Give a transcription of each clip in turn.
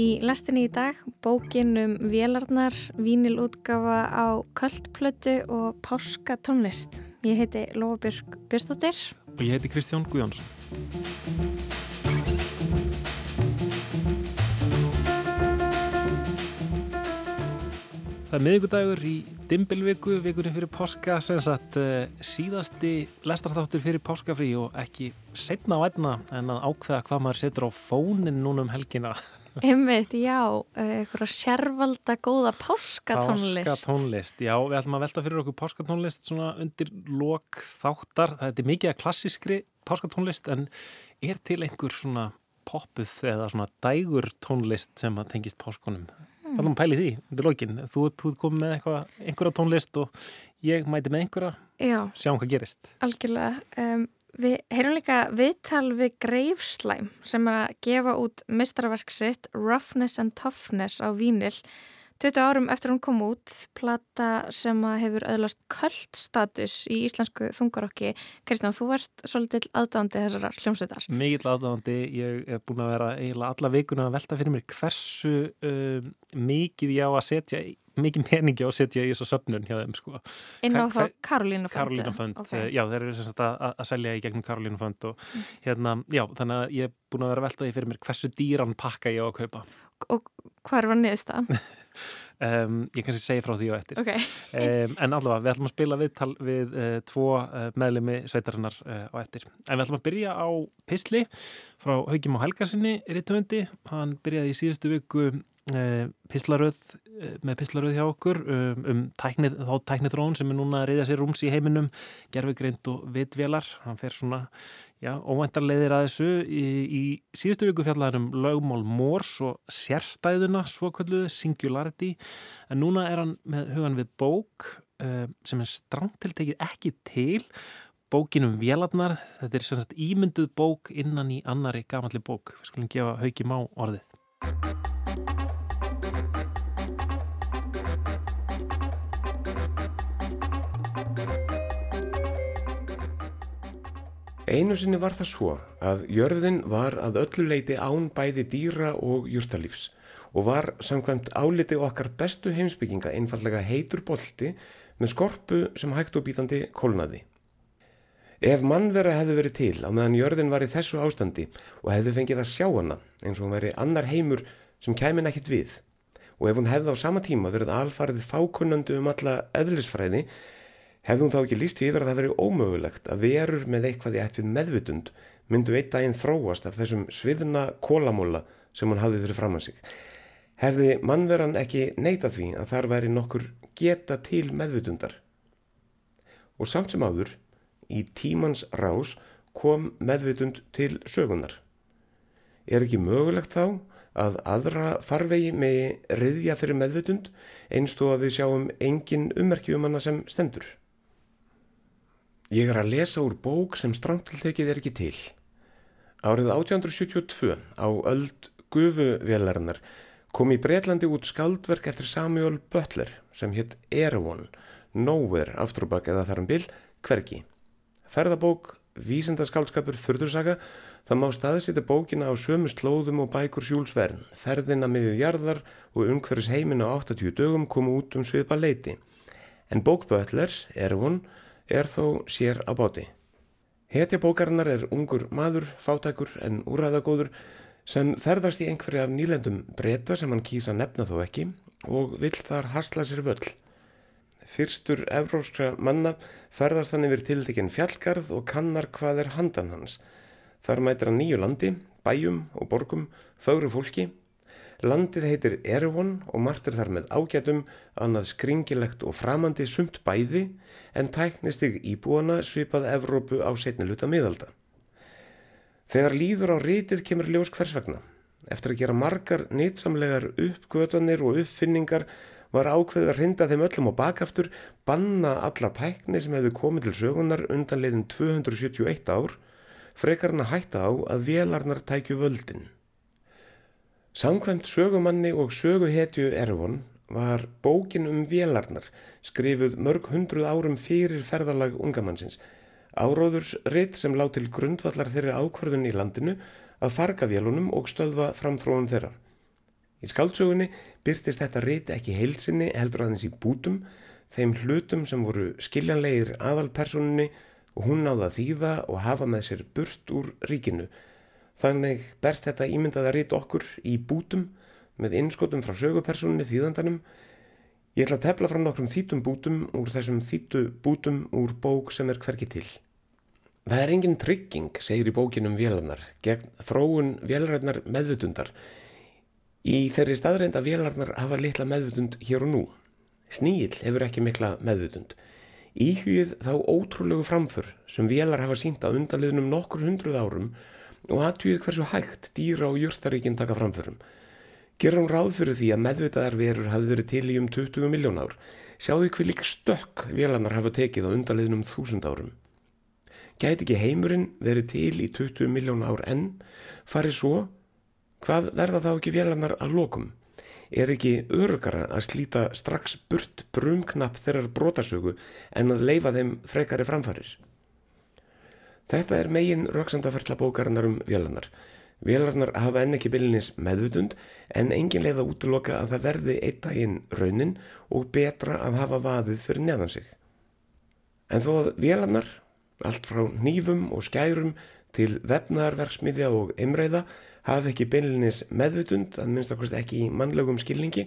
Í lestinni í dag bókin um vélarnar, vínilútgafa á kvöldplötu og páska tónlist. Ég heiti Lofabjörg Björnstóttir. Og ég heiti Kristján Guðjónsson. Það er miðugudagur í dimbilviku, vikunni fyrir páska, sem sagt uh, síðasti lestarþáttur fyrir páskafrí og ekki setna á einna en að ákveða hvað maður setur á fónin núna um helgina. Einmitt, já, eh, eitthvað sérvalda góða páskatónlist. Páskatónlist, já, við ætlum að velta fyrir okkur páskatónlist svona undir lok þáttar. Það er mikið að klassískri páskatónlist en er til einhver svona poppuð eða svona dægur tónlist sem að tengist páskonum? Það er um að pæli því, þetta er lokin. Þú, þú kom með eitthvað, einhverja tónlist og ég mæti með einhverja, Já. sjáum hvað gerist. Algjörlega. Um, við heyrum líka viðtal við Greifslæm sem er að gefa út mistraverk sitt Roughness and Toughness á Vínil 20 árum eftir hún kom út, plata sem hefur öðlast köldstatus í íslensku þungarokki. Kristján, þú ert svolítið aðdáðandi þessara hljómsveitar. Mikið aðdáðandi, ég er búin að vera eiginlega alla vikuna að velta fyrir mér hversu um, mikið ég á að setja, mikið meningi á að setja í þessu söpnun hjá þeim sko. Inn á þá Karolínu Fönd? Karolínu Fönd, okay. já þeir eru sem sagt að, að selja í gegnum Karolínu Fönd og mm. hérna, já þannig að ég er búin að vera að velta því fyrir mér hversu dýran pakka ég á að kaupa og hvað var niðurstaðan? um, ég kannski segi frá því og eftir okay. um, en allavega við ætlum að spila viðtal við uh, tvo uh, meðlemi sveitarinnar uh, á eftir en við ætlum að byrja á Pistli frá Haugjum á Helgarsinni Rittundi, hann byrjaði í síðustu viku Pistlaröð með Pistlaröð hjá okkur um, um tæknið, þá tæknið þróun sem er núna að reyðja sér rúms í heiminum gerfugreint og vitvélar. Hann fer svona Já, óvæntarleiðir að þessu. Í, í síðustu viku fjallaðum lögmál Mórs og sérstæðuna svokvölduðu Singularity. En núna er hann með hugan við bók uh, sem er strangtiltekið ekki til. Bókinum Vélarnar, þetta er sagt ímynduð bók innan í annari gamalli bók, við skulum gefa haugi má orðið Einu sinni var það svo að jörðin var að öllu leiti án bæði dýra og júrtalífs og var samkvæmt áliti okkar bestu heimsbygginga einfallega heitur bolti með skorpu sem hægt og bítandi kólnaði. Ef mannvera hefði verið til á meðan jörðin var í þessu ástandi og hefði fengið að sjá hana eins og hún veri annar heimur sem kæmin ekkit við og ef hún hefði á sama tíma verið alfarið fákunnandi um alla eðlisfræði Hefði hún þá ekki líst yfir að það veri ómögulegt að verur með eitthvað í ætt við meðvutund myndu einn daginn þróast af þessum sviðna kólamóla sem hún hafði fyrir fram að sig. Hefði mannveran ekki neita því að þar væri nokkur geta til meðvutundar. Og samt sem áður, í tímans rás kom meðvutund til sögunar. Er ekki mögulegt þá að aðra farvegi með riðja fyrir meðvutund einstu að við sjáum engin ummerki um hana sem stendur? Ég er að lesa úr bók sem strangtiltekið er ekki til. Árið 1872 á öld gufuvélarinnar kom í Breitlandi út skaldverk eftir Samuel Butler sem hitt Erewhon, Nowhere afturbak eða þarum bil, hverki. Ferðabók, vísindaskaldskapur, fyrðursaka, það má staðsýta bókina á sömu slóðum og bækur sjúlsverðin. Ferðina miðju jarðar og umhverfis heiminn á 80 dögum kom út um svipa leiti. En bók Butlers, Erewhon, er þó sér á báti. Hetja bókarinnar er ungur maður, fátækur en úræðagóður sem ferðast í einhverja af nýlendum breyta sem hann kýsa nefna þó ekki og vill þar hasla sér völl. Fyrstur evróskra manna ferðast hann yfir tildekinn fjallgarð og kannar hvað er handan hans. Þar mætir hann nýju landi, bæjum og borgum, fögru fólki Landið heitir Erevon og margt er þar með ágætum, annað skringilegt og framandi sumt bæði en tæknist ykkur íbúana svipað Evrópu á setni luta miðalda. Þegar líður á rítið kemur ljós hvers vegna. Eftir að gera margar nýtsamlegar uppgötanir og uppfinningar var ákveðið að rinda þeim öllum á bakaftur, banna alla tækni sem hefðu komið til sögunar undan leiðin 271 ár, frekarna hætta á að velarnar tækju völdin. Samkvæmt sögumanni og söguhetju Erfon var bókin um vélarnar skrifuð mörg hundruð árum fyrir ferðarlag ungamannsins. Áróðurs ritt sem lág til grundvallar þeirri ákvörðun í landinu að farga vélunum og stöðva framþróun þeirra. Í skáldsögunni byrtist þetta riti ekki heilsinni heldur aðeins í bútum, þeim hlutum sem voru skiljanlegir aðalpersonunni og hún náða þýða og hafa með sér burt úr ríkinu. Þannig berst þetta ímyndaða rit okkur í bútum með innskotum frá sögupersonunni þýðandanum. Ég ætla að tefla frá nokkrum þýtum bútum úr þessum þýtu bútum úr bók sem er hverki til. Það er engin trygging, segir í bókinum vélarnar, gegn þróun vélarætnar meðvutundar. Í þeirri staðreind að vélarnar hafa litla meðvutund hér og nú. Sníl hefur ekki mikla meðvutund. Íhugið þá ótrúlegu framför sem vélar hafa sínt á undanliðnum nokkur hundruð árum og aðtúið hversu hægt dýra og júrtaríkinn taka framförum. Gerum ráð fyrir því að meðvitaðar verur hafi verið til í um 20 miljón ár. Sjáðu hver líka stökk vélarnar hafa tekið á undanliðnum þúsund árum. Gæti ekki heimurinn verið til í 20 miljón ár enn, farið svo, hvað verða þá ekki vélarnar að lokum? er ekki örugara að slíta strax burt brumknapp þeirrar brotasögu en að leifa þeim frekari framfarir. Þetta er megin rauksandafærsla bókarinnar um vélarnar. Vélarnar hafa enn ekki byllinis meðvutund en engin leið að útloka að það verði eitt daginn raunin og betra að hafa vaðið fyrir neðan sig. En þó að vélarnar, allt frá nýfum og skærum til vefnaðarverksmiðja og emræða hafi ekki beinlinis meðvutund, að minnst ekki í mannlegum skilningi,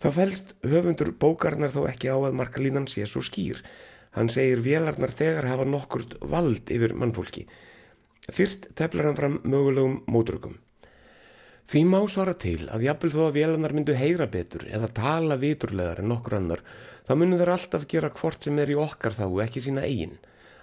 þá fælst höfundur bókarnar þó ekki á að markalínan sé svo skýr. Hann segir vélarnar þegar hafa nokkurt vald yfir mannfólki. Fyrst teflar hann fram mögulegum mótrökum. Því má svara til að jafnvel þó að vélarnar myndu heyra betur eða tala viturlegar en nokkur annar, þá munum þeir alltaf gera hvort sem er í okkar þá ekki sína eigin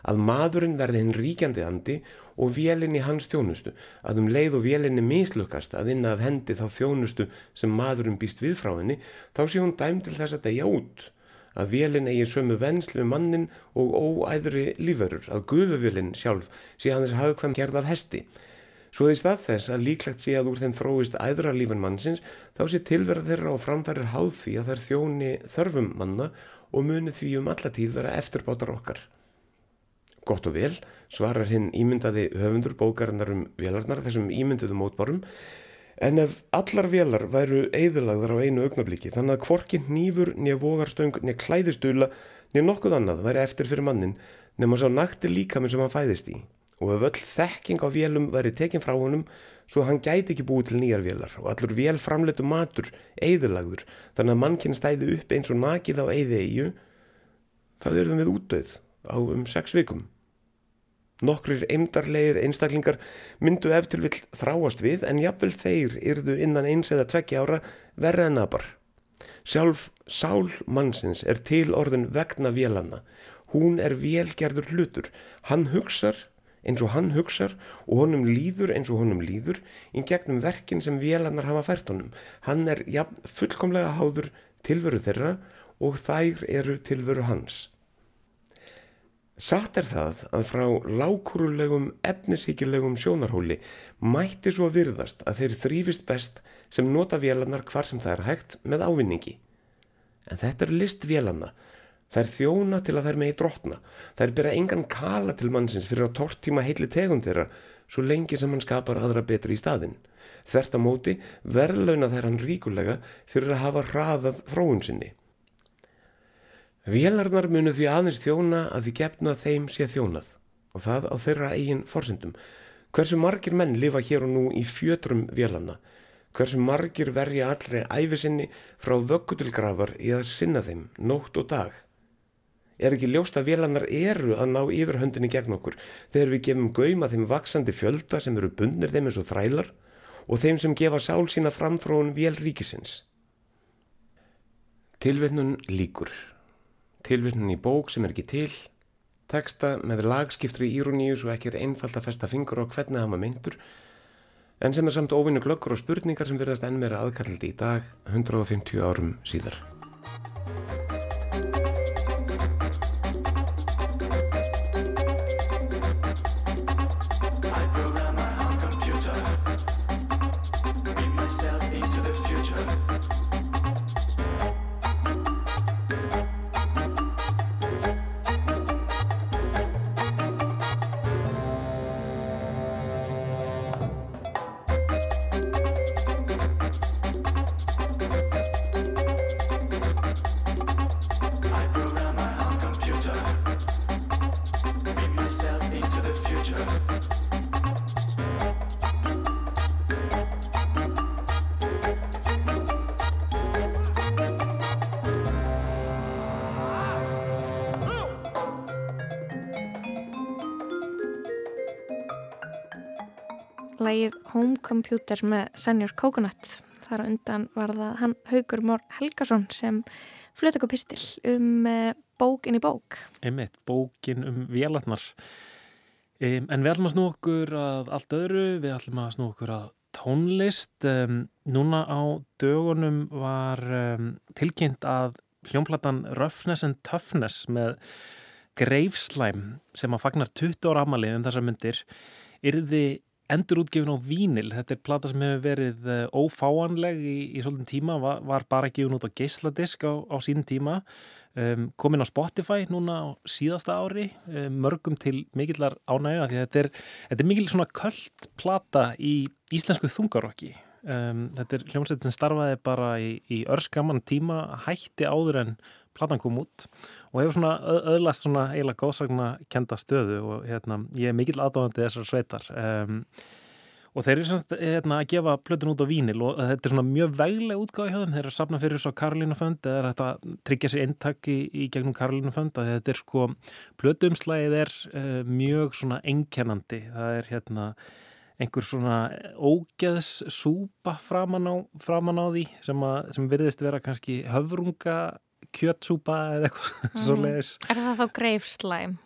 að maðurinn verði hinn ríkjandi andi og vélinni hans þjónustu, að um leið og vélinni mislukast að inna af hendi þá þjónustu sem maðurinn býst við frá henni, þá sé hún dæm til þess að degja út, að vélinn eigi sömu vennslu mannin og óæðri lífverur, að gufuvélinn sjálf sé hann þess hafðkvæm gerð af hesti. Svo því stað þess að líklegt sé að úr þeim þróist æðra lífan mannsins, þá sé tilverð þeirra og framfærir háð því að þær þjóni þörfum manna og muni því um allatíð vera eftirbátar okkar. Gott og vel, svarar hinn ímyndaði höfundur bókarinnar um vélarnar þessum ímynduðu mótborum, en ef allar vélar væru eðurlagðar á einu augnablíki, þannig að kvorkin nýfur, nýja vogarstöng, nýja klæðistula, nýja nokkuð annað væri eftir fyrir mannin, nema sá nakti líka minn sem hann fæðist í. Og ef öll þekking á vélum væri tekin frá honum, svo hann gæti ekki búið til nýjar vélar og allur vél framleitu matur, eðurlagður, þannig að mannkinn stæði upp eins og nakið á eði eigu, það verðum við útdauð á um sex vikum. Nokkrir eimdarleir einstaklingar myndu eftir vill þráast við en jafnvel þeir yrðu innan eins eða tvekki ára verða en aðbar. Sjálf sál mannsins er til orðin vegna vélanna. Hún er velgerður hlutur. Hann hugsar eins og hann hugsar og honum líður eins og honum líður í gegnum verkin sem vélannar hafa fært honum. Hann er ja, fullkomlega háður tilveru þeirra og þær eru tilveru hans. Satt er það að frá lákurulegum efnisíkilegum sjónarhóli mætti svo virðast að þeir þrýfist best sem nota vélannar hvar sem það er hægt með ávinningi. En þetta er list vélanna. Það er þjóna til að það er megi drotna. Það er byrja engan kala til mannsins fyrir að tortíma heitli tegund þeirra svo lengi sem hann skapar aðra betri í staðin. Þvert á móti verðlauna þær hann ríkulega fyrir að hafa hraðað þróun sinni. Vélarnar munu því aðeins þjóna að því gefnu að þeim sé þjónað og það á þeirra eigin forsendum. Hversu margir menn lifa hér og nú í fjötrum vélarna? Hversu margir verja allri æfisinni frá vöggutilgrafar í að sinna þeim, nótt og dag? Er ekki ljóst að vélarnar eru að ná yfirhöndinni gegn okkur þegar við gefum gauma þeim vaksandi fjölda sem eru bundnir þeim eins og þrælar og þeim sem gefa sál sína framþróun vélríkisins? Tilvinnun líkur tilvirnin í bók sem er ekki til, teksta með lagskiptri íruníu svo ekki er einfalt að festa fingur á hvernig það maður myndur, en sem er samt óvinnu glöggur og spurningar sem verðast enn meira aðkallaldi í dag 150 árum síðar. Lægið Home Computer með Senior Coconut. Þar undan var það hann Haugur Mór Helgason sem flutt okkur pistil um uh, bók inn í bók. Einmitt, bókin um vélarnar. Um, en við ætlum að snú okkur að allt öðru, við ætlum að snú okkur að tónlist. Um, núna á dögunum var um, tilkynnt að hljómplatan Roughness and Toughness með Greifslæm sem að fagnar 20 ára amali um þessar myndir yrði endur útgefin á vínil. Þetta er plata sem hefur verið uh, ófáanleg í, í svolítinn tíma, var, var bara gefin út á geisladisk á, á sínum tíma um, komin á Spotify núna á síðasta ári um, mörgum til mikillar ánægja því þetta er, þetta er mikil svona köld plata í íslensku þungarokki um, þetta er hljómsveit sem starfaði bara í, í örskaman tíma hætti áður en platan kom út og hefur svona öðlast svona eiginlega góðsagna kenda stöðu og hérna, ég er mikill aðdáðandi þessar sveitar um, og þeir eru svona hérna, að gefa plötun út á vínil og þetta er svona mjög veglega útgáði hjá þeim, þeir eru að sapna fyrir svo Karolínu Fönd eða þetta tryggja sér eintak í, í gegnum Karolínu Fönd að þetta er sko plötuumslægið er uh, mjög svona enkennandi, það er hérna einhver svona ógeðs súpa framan á, framan á því sem, að, sem virðist vera kannski höfrunga kjötsúpa eða eitthvað mm. svo leiðis. Er það þá greifslæm?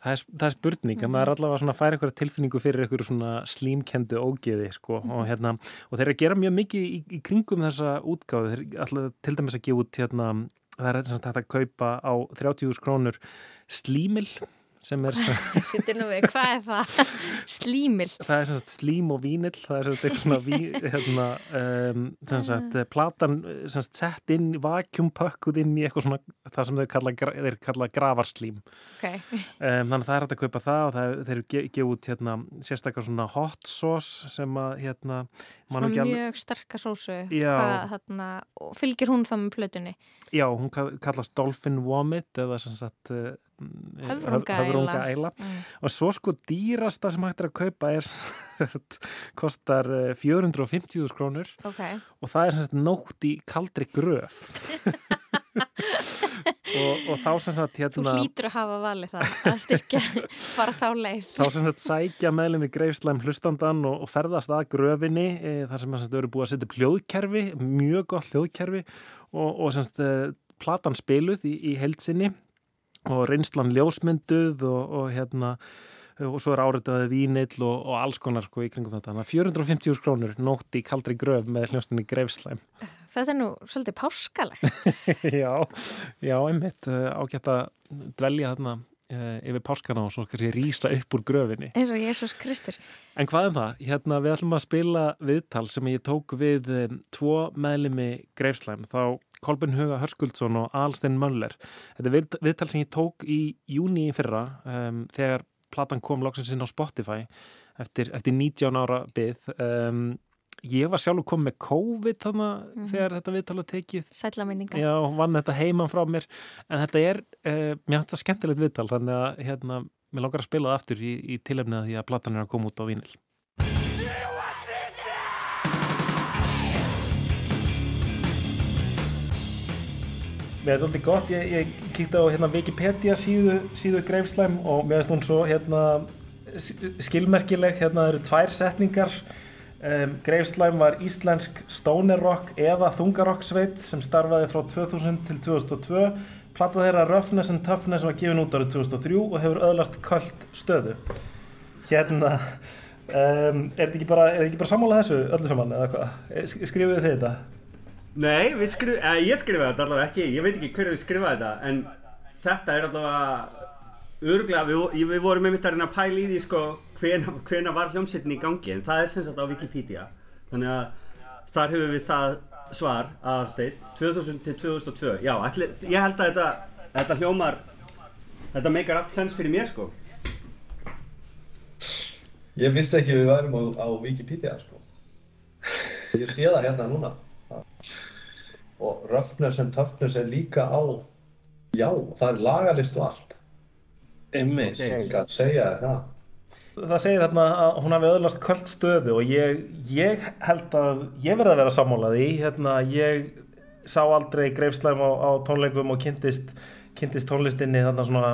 Það er, það er spurning, mm. að maður allavega svona fær eitthvað tilfinningu fyrir eitthvað svona slímkendu ógeði sko mm. og hérna og þeir eru að gera mjög mikið í, í kringum þessa útgáðu, þeir eru alltaf til dæmis að gefa út hérna, það er þetta að kaupa á 30.000 krónur slímil sem er hvað er það? Slímil það er sagt, slím og vínill það er sagt, eitthvað hérna, um, sagt, ah. platan sett inn, vakjumpökkuð inn í eitthvað svona það sem þeir kalla, þeir kalla gravarslím okay. um, þannig að það er hægt að kaupa það og það, þeir eru gefið út hérna, sérstaklega svona hot sauce sem að hérna, mjög sterkar sósu Hvað, hérna, fylgir hún það með plötunni? Já, hún kallast Dolphin Vomit eða sem sagt höfrunga æla mm. og svo sko dýrasta sem hægt er að kaupa er kostar 450.000 eh, krónur. Okay. og það er sem sagt nótt í kaldri gröf. Og, og þá sem sagt hérna, Þú hlýtur að hafa valið það að styrkja fara þá leið. Þá sem sagt sækja meðlum í greifslæm hlustandan og, og ferðast að gröfinni e, þar sem það eru búið að setja hljóðkerfi mjög gott hljóðkerfi og, og sem sagt e, platan spiluð í, í heilsinni og reynslan ljósmynduð og, og hérna og svo er áriðaði vínill og, og alls konar sko í kringum þetta. Þannig að 450 krónur nótt í kaldri gröf með hljóstinni greifslæm. Þetta er nú svolítið páskalegt. já, já, einmitt eh, ágætt að dvelja þarna Eh, yfir páskana og svo kannski rýsa upp úr gröfinni. Eins og Jésús Kristur. En hvað er um það? Hérna við ætlum að spila viðtal sem ég tók við um, tvo meðlimi Greifslæm, þá Kolbjörn Huga Hörskuldsson og Alstein Möller. Þetta er við, viðtal sem ég tók í júni í fyrra um, þegar platan kom loksins inn á Spotify eftir, eftir 19 ára byggð. Um, ég var sjálfur komið með COVID þannig mm -hmm. þegar þetta viðtala tekið Sætlaminninga Já, vann þetta heiman frá mér en þetta er, uh, mér finnst það skemmtilegt viðtal þannig að hérna, mér langar að spila það aftur í, í tilefnið að því að platan er að koma út á vínil Mér finnst þetta gott, ég, ég kíkti á hérna, Wikipedia síðu, síðu Greifslæm og mér finnst hún svo hérna, skilmerkileg, hérna eru tvær setningar. Um, Greifslæm var íslensk stoner rock eða þungarock sveit sem starfaði frá 2000 til 2002 platta þeirra Roughness and Toughness var gefin út árið 2003 og hefur öðlast kvöld stöðu. Hérna um, er þetta ekki bara, bara sammálað þessu öllu saman eða hvað, skrifuðu þið þetta? Nei, skrif, eh, ég skrifuði þetta allavega ekki ég veit ekki hverju við skrifaði þetta en þetta er allavega öruglega, við, við vorum einmitt að reyna að pæla í því sko hvena, hvena var hljómsettin í gangi en það er sem sagt á Wikipedia. Þannig að þar hefur við það svar aðstætt 2000 til 2002 já, ætli, ég held að þetta, þetta hljómar þetta meikar allt sens fyrir mér sko. Ég vissi ekki við værum á, á Wikipedia sko. Ég sé það hérna núna og Roughness and Toughness er líka á já, það er lagalist og allt Einmitt. Það. Það segir þarna að hún hafi öðlast kvöld stöðu og ég, ég held að ég verði að vera sammálaði hérna, ég sá aldrei greifslæm á, á tónleikum og kynntist, kynntist tónlistinni þarna svona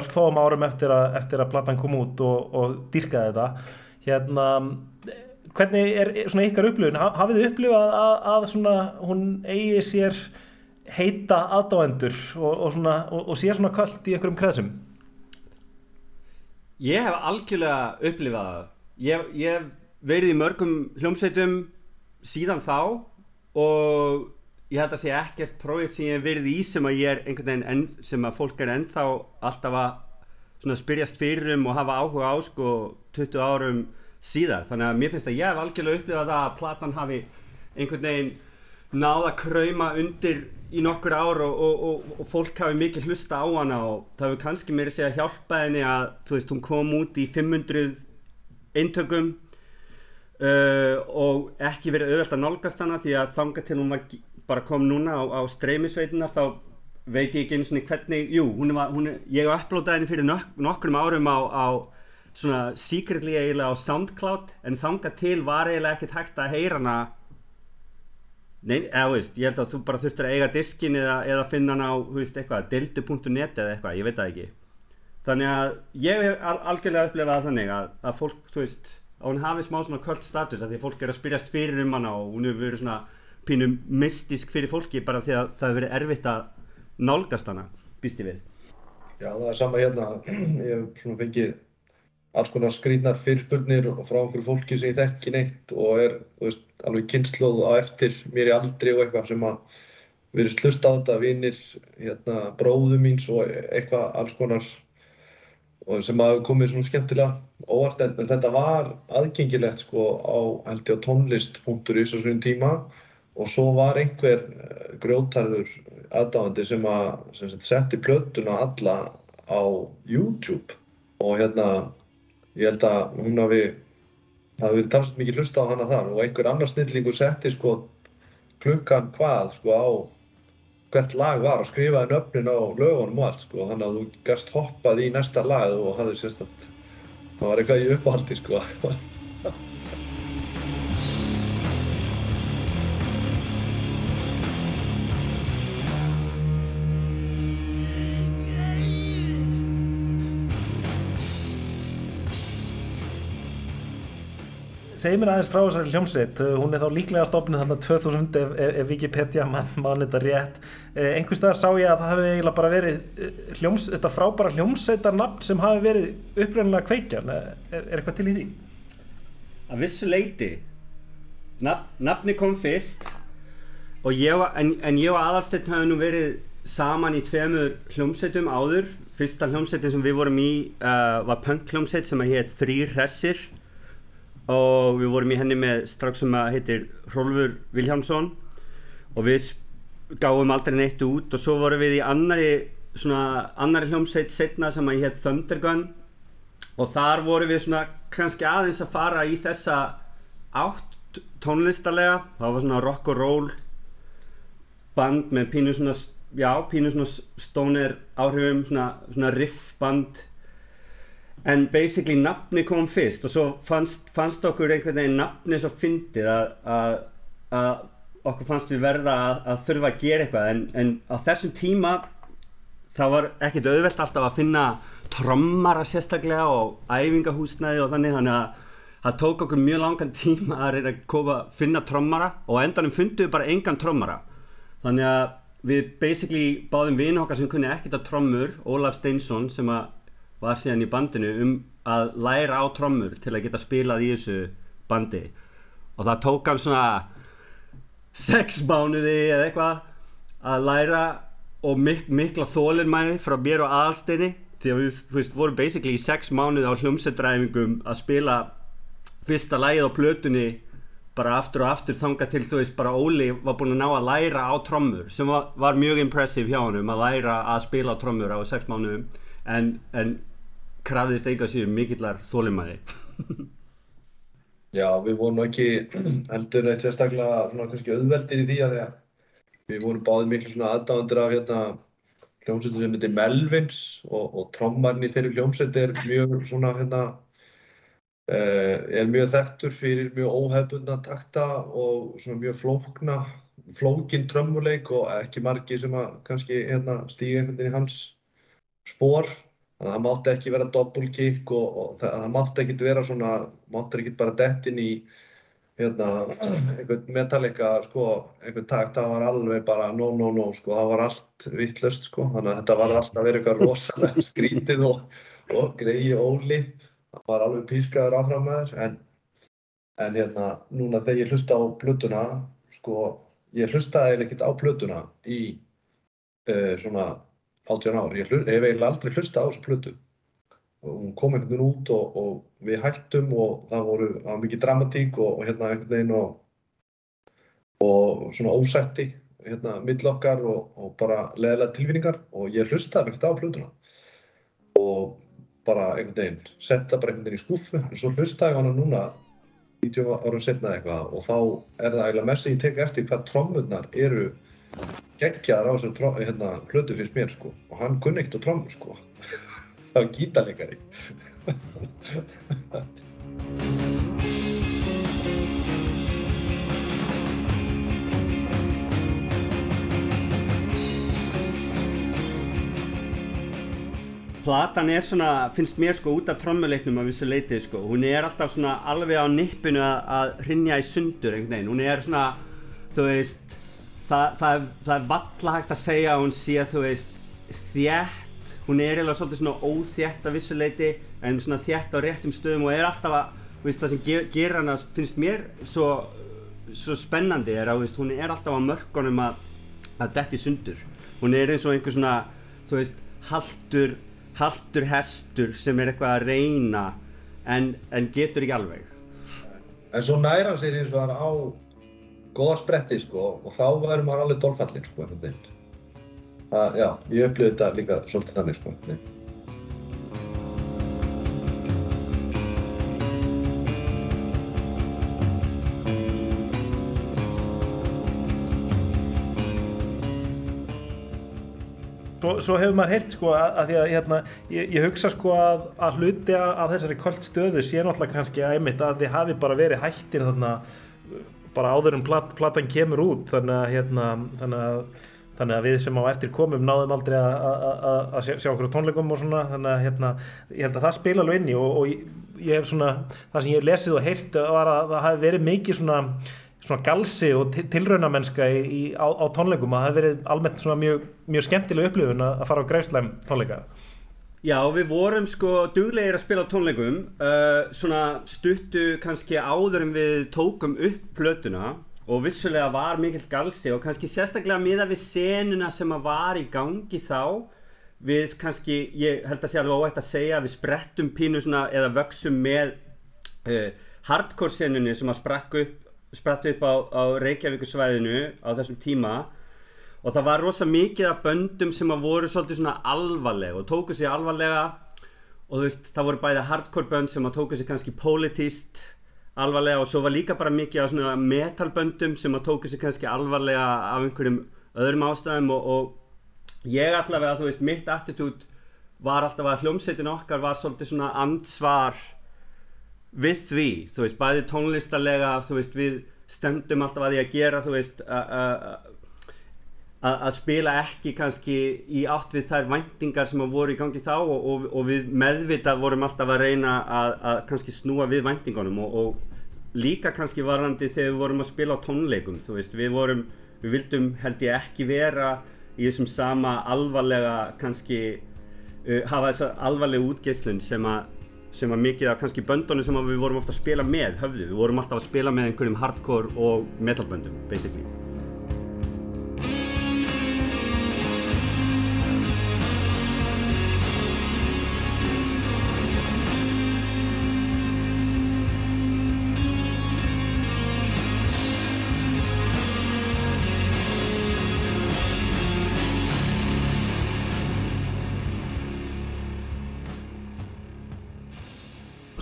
örfáum árum eftir að, eftir að platan kom út og, og dyrkaði þetta Hérna, hvernig er svona ykkar upplifun? Hafið þið upplifað að, að svona hún eigi sér heita aðdáendur og, og, svona, og, og sé svona kvöld í einhverjum kreðsum? Ég hef algjörlega upplifað það. Ég, ég hef verið í mörgum hljómsveitum síðan þá og ég held að sé ekkert prójekt sem ég hef verið í sem að ég er einhvern veginn enn, sem að fólk er ennþá alltaf að spyrjast fyrir um og hafa áhuga á sko 20 árum síðar. Þannig að mér finnst að ég hef algjörlega upplifað að platan hafi einhvern veginn náða að krauma undir í nokkur ár og, og, og, og fólk hafi mikið hlusta á hana og það hefur kannski mér segja hjálpa henni að þú veist hún kom út í 500 eintökum uh, og ekki verið auðvelt að nálgast hana því að þanga til hún var bara kom núna á, á streymisveitunar þá veit ég ekki eins og hvernig, jú, hún var, hún, ég upplótaði henni fyrir nok nokkrum árum á, á svona secretly eiginlega á Soundcloud en þanga til var eiginlega ekkert hægt að heyra hana Nei, eða veist, ég held að þú bara þurftur að eiga diskin eða, eða finna hann á, þú veist, eitthvað, dildu.net eða eitthvað, ég veit það ekki. Þannig að ég hef al algjörlega upplefað þannig að, að fólk, þú veist, að hún hafi smá svona kvöld status að því fólk er að spyrjast fyrir um hana og hún hefur verið svona pínum mystisk fyrir fólki bara því að það hefur verið erfitt að nálgast hana, býst ég við. Já, það er sama hérna, ég hef svona fengið alls konar skrýtnar fyrirspurnir frá einhverju fólki sem ég þekki neitt og er veist, alveg kynnslóð á eftir mér í aldri og eitthvað sem að verið slusta á þetta, vinnir, hérna, bróðu míns og eitthvað alls konar og sem að komið svona skemmtilega óvart. En, þetta var aðgengilegt sko á held ég á tónlist.is á svonum tíma og svo var einhver eh, grjótarður aðdáðandi sem að setti plötuna alla á YouTube og hérna ég held að hún hafi það hafi verið talsett mikið hlusta á hana þar og einhver annar snillingur setti sko klukkan hvað sko á hvert lag var og skrifaði nöfnin á lögunum og allt sko þannig að þú gæst hoppað í næsta lag og hafði sérstaklega það var eitthvað í upphaldi sko Segð mér aðeins frá þessari hljómsveit, uh, hún er þá líklega stofnið þannig 2000 ef, ef Wikipedia mann mann þetta rétt. Eh, einhvers staðar sá ég að það hefði eiginlega bara verið uh, hljóms, þetta frábæra hljómsveitarnafn sem hafi verið uppröndilega kveikjan. Er, er eitthvað til í því? Að vissu leiti. Nafn, nafni kom fyrst ég, en, en ég og aðalstinn hafði nú verið saman í tveimur hljómsveitum áður. Fyrsta hljómsveitin sem við vorum í uh, var punk hljómsveit sem að hétt Þrýr Hressir og við vorum í henni með strax sem að heitir Rolfur Viljámsson og við gáum aldrei neitt út. Og svo vorum við í annari svona annari hljómsveit setna sem að hétt Thundergun og þar vorum við svona kannski aðeins að fara í þessa átt tónlistarlega. Það var svona rock and roll band með pínu svona já, pínu svona stoner áhrifum svona, svona riff band en basically nafni kom fyrst og svo fannst, fannst okkur einhvern veginn nafni svo fyndið að, okkur fannst við verða að, að þurfa að gera eitthvað. En, en á þessum tíma það var ekkert auðvelt alltaf að finna trommara sérstaklega og æfingahúsnæði og þannig. Þannig að það tók okkur mjög langan tíma að reyna að koma að finna trommara og endanum fundum við bara engan trommara. Þannig að við basically báðum vinn okkar sem kunni ekkert á trommur Ólaf Steinsson sem að var síðan í bandinu um að læra á trommur til að geta spilað í þessu bandi. Og það tók hann svona sex mánuði eða eitthvað að læra og mik mikla þólinnmæði frá mér og aðalsteini því að við veist, vorum basically í sex mánuði á hljómsendræfingum að spila fyrsta lægið á plötunni bara aftur og aftur þanga til þú veist bara Óli var búin að ná að læra á trommur sem var, var mjög impressive hjá hann að læra að spila á trommur á sex mánuðum. En, en krafðist eiga sér mikillar þólimæði Já, við vorum ekki heldur eitt sérstaklega svona kannski auðveldir í því að við vorum báðið miklu svona aðdáðandur af hérna hljómsveitur sem heitir Melvins og, og trommarinn í þeirri hljómsveit er mjög svona hérna uh, er mjög þekktur fyrir mjög óhefbundna takta og svona mjög flókna flókin trömmuleik og ekki margi sem að kannski hérna stýja einhvern veginn í hans spór þannig að það mátti ekki vera double kick og, og það, það mátti ekki vera svona, mátti ekki bara dett inn í hérna, einhvern Metallica, sko, einhvern takt, það var alveg bara no, no, no, sko, það var allt vittlust, sko, þannig að þetta var alltaf verið eitthvað rosalega skrítið og, og greiði óli, það var alveg pískaður áfram með þér, en, en hérna, núna þegar ég hlusta á plötuna, sko, ég hlustaði ekkert á plötuna í uh, svona 18 ár, ég hef eiginlega aldrei hlustað á þessu plötu. Og hún kom einhvern veginn út og, og við hættum og það voru mikið dramatík og, og hérna einhvern veginn og, og svona ósætti hérna mill okkar og bara leðilega tilfinningar og ég hlustaði ekkert á plötuna. Og bara einhvern veginn setta bara einhvern veginn í skúfu en svo hlustaði ég hana núna 90 árum setna eitthvað og þá er það eiginlega mest að ég tek eftir hvað trommurnar eru geggjaðar á þessum hérna, plötu fyrst mér sko. Og hann kunni ekkert á trommur sko. Það var gítarleikari. Platan er svona, finnst mér sko út af trommuleiknum af þessu leitið sko, hún er alltaf svona alveg á nippinu að hrinja í sundur einhvern veginn, hún er svona, þú veist, það, það, það er valla hægt að segja að hún sé, þú veist, þjætt, hún er eiginlega svolítið svona óþjætt af þessu leiti, en svona þjætt á réttum stöðum og er alltaf að, veist, það sem ger, ger hana, finnst mér svo, svo spennandi er að, veist, hún er alltaf á mörkunum að, að detti sundur, hún er eins og einhver svona, þú veist, haldur haldur hestur sem er eitthvað að reyna en, en getur ekki alveg. En svo næra sér eins og það á góða spretti sko og þá verður maður alveg dolfallin sko einhvern veginn. Það, já, ég upplifði þetta líka svolítið þannig sko. Nei. Svo, svo hefur maður heyrt sko að, að að hérna, ég, ég hugsa sko að, að hluti af þessari kvöld stöðu sé náttúrulega kannski að einmitt að þið hafi bara verið hættir þarna bara áður en plat, platan kemur út þannig að, hérna, þannig að þannig að við sem á eftir komum náðum aldrei að sjá, sjá okkur tónleikum og svona þannig að hérna, ég held að það spila alveg inn í og, og ég, ég hef svona það sem ég hef lesið og heyrt var að það hafi verið mikið svona svona galsi og tilraunamennska í, í, á, á tónleikum að það hefur verið almennt svona mjög, mjög skemmtileg upplifun að fara á græsleim tónleika Já, við vorum sko duglegir að spila tónleikum uh, svona stuttu kannski áður en við tókum upp plötuna og vissulega var mikill galsi og kannski sérstaklega miða við senuna sem að var í gangi þá við kannski, ég held að sé alveg óætt að segja við sprettum pínu svona eða vöksum með uh, hardcore senunni sem að sprakk upp spratt upp á, á Reykjavíkusvæðinu á þessum tíma og það var rosa mikið af böndum sem að voru svolítið svona alvarlega og tóku sér alvarlega. Og þú veist það voru bæði hardcore bönd sem að tóku sér kannski politíst alvarlega og svo var líka bara mikið af svona metalböndum sem að tóku sér kannski alvarlega af einhverjum öðrum ástæðum. Og, og ég allavega þú veist mitt attitút var alltaf að hljómsveitin okkar var svolítið svona ansvar við því, þú veist, bæði tónlistarlega, þú veist, við stemdum alltaf að því að gera, þú veist, að spila ekki kannski í átt við þær væntingar sem voru í gangi þá og, og, og við meðvitað vorum alltaf að reyna að, að kannski snúa við væntingunum og, og líka kannski varandi þegar við vorum að spila á tónleikum, þú veist, við vorum, við vildum held ég ekki vera í þessum sama alvarlega kannski, uh, hafa þessa alvarlega útgeislun sem að sem var mikið af kannski böndunum sem við vorum ofta að spila með höfðu, við vorum alltaf að spila með einhverjum hardcore og metalböndum basically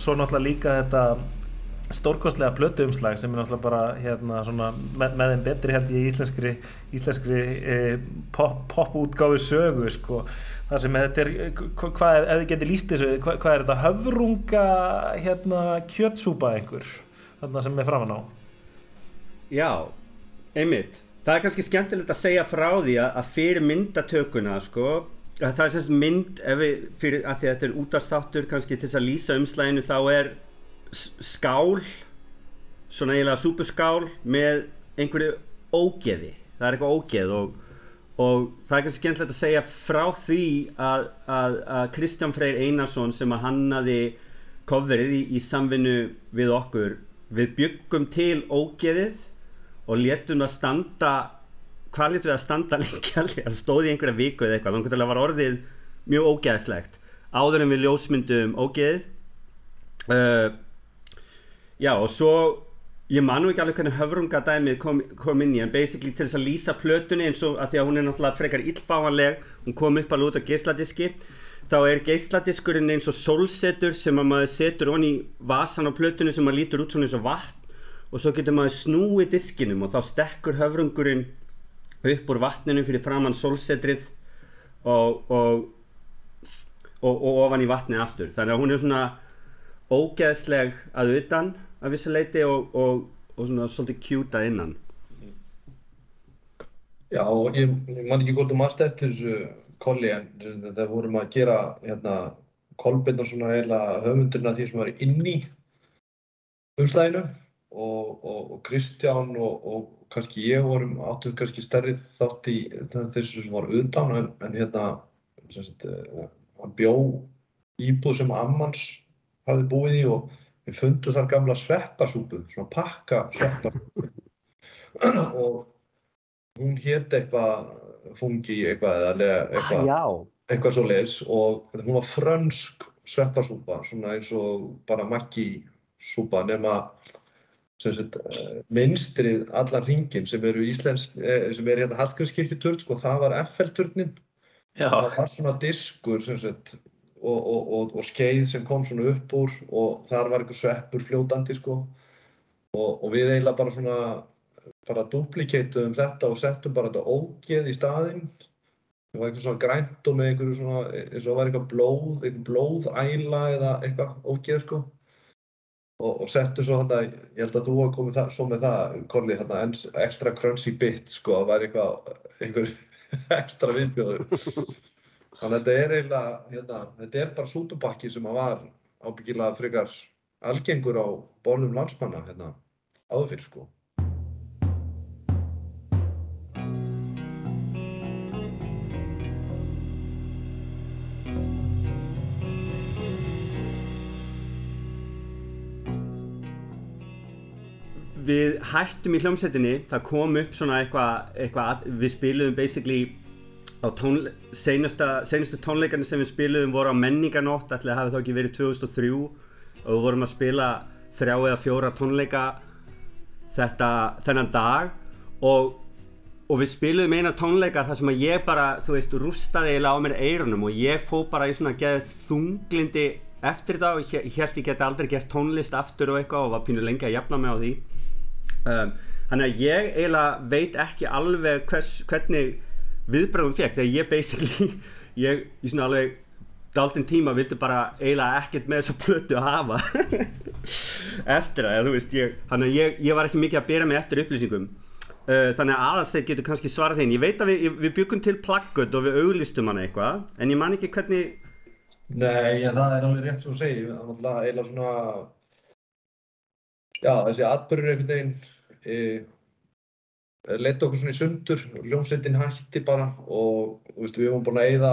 svo náttúrulega líka þetta stórkostlega plötu umslag sem er náttúrulega bara hérna svona með, með þeim betri held ég íslenskri, íslenskri eh, pop, pop sögu sko. Það sem þetta er, hvað, ef þið getur líst þessu, hvað, hvað er þetta? Höfrunga hérna kjötsúpa einhver, þarna sem er framann á? Já, einmitt. Það er kannski skemmtilegt að segja frá því að fyrir myndatökuna sko það er sérst mynd við, fyrir að því að þetta er útastáttur kannski til þess að lýsa umslæginu þá er skál svona eiginlega súpuskál með einhverju ógeði. Það er eitthvað ógeð og, og það er kannski skemmtilegt að segja frá því að, að, að Kristján Freyr Einarsson sem að hannaði coverið í, í samvinnu við okkur við byggum til ógeðið og létum það standa hvað létum við að standa alveg það stóði einhverja viku eða eitthvað? Þannig að það var orðið mjög ógeðslegt. Áður en við ljósmyndum ógeðið uh, já og svo ég man nú ekki alveg hvernig höfrungadæmið kom, kom inn í en basically til þess að lýsa plötunni eins og að því að hún er náttúrulega frekar illfáanleg hún kom upp alveg út á geisladiski þá er geisladiskurinn eins og sólsetur sem að maður setur onni í vasan á plötunni sem maður lítur út svona eins og vatn og svo getur maður snúið diskinum og þá stekkur höfrungurinn upp úr vatninu fyrir framann sólsetrið og, og, og, og ofan í vatni aftur. Þannig að hún er svona ógeðsleg að utan að vissu leiti og, svona svolítið að innan. Já, ég, ég man ekki hvort þú mannst eftir þessu kolli en það vorum að gera hérna kolbinn og svona eiginlega höfundurinn af því sem var inn í umslæginu og, og, og Kristján og, og kannski ég vorum áttur kannski stærri þátt í þessu sem var utan en, en hérna sagt, eh, hann bjó íbúð sem ammans hafði búið í og við fundum þar gamla sveppasúpu, svona pakka sveppasúpu. Og hún hétt eitthvað fungi eitthvað eða eitthvað, Já, eitthvað svo leis og hún var frönsk sveppasúpa svona eins og bara makki súpa nema sagt, eh, mynstrið allan hringin sem eru íslensk, eh, sem er hérna Hallgrímskirkjuturn, sko, það var FL-turnin það var svona diskur sem sagt, og, og, og, og skeið sem kom svona upp úr og þar var einhver sveppur fljótandi sko. og, og við eiginlega bara svona bara duplicatuðum þetta og settum bara þetta ógeð í staðinn. Það var eitthvað svona grænt og með einhverju svona eins og það var eitthvað blóð, eitthvað blóðæla eða eitthvað ógeð sko og, og settum svo þetta, ég held að þú hafa komið það, svo með það, Kolli, þetta extra crunchy bit sko, það var eitthvað einhver ekstra viðbjóður. Þannig að þetta er eiginlega hérna, þetta er bara sútupakki sem að var ábyggilega frekar algengur á bólum landsmanna hérna, áður fyrir sko við hættum í hljómsveitinni það kom upp svona eitthvað eitthva, við spiluðum basically á tón, seinasta, seinastu tónleikarnir sem við spiluðum voru á menninganótt ætli að hafi þá ekki verið 2003 og við vorum að spila þrjá eða fjóra tónleika þetta, þennan dag. Og, og við spiluðum eina tónleika þar sem að ég bara, þú veist, rústaði eiginlega á mér eyrunum og ég fó bara í svona geðið þunglindi eftir þetta og ég held ég geti aldrei gert tónlist aftur og eitthvað og var pínu lengi að jafna mig á því um, þannig að ég eiginlega veit ekki alveg hvers, hvernig viðbröðum fekk þegar ég basically ég í svona alveg daldinn tíma vildi bara eiginlega ekkert með þessa plötu að hafa. Eftir það, þú veist ég, þannig að ég, ég var ekki mikið að bera mig eftir upplýsingum. Uh, þannig að aðalsteinn getur kannski svarað þeim. Ég veit að við, við byggum til plaggut og við auglistum hann eitthvað en ég man ekki hvernig Nei, en það er alveg rétt svo að segja, það er náttúrulega eiginlega svona, já þessi atbyrður einhvern veginn leta okkur svona í sundur, ljómsveitin hætti bara og veist, við höfum búin að eyða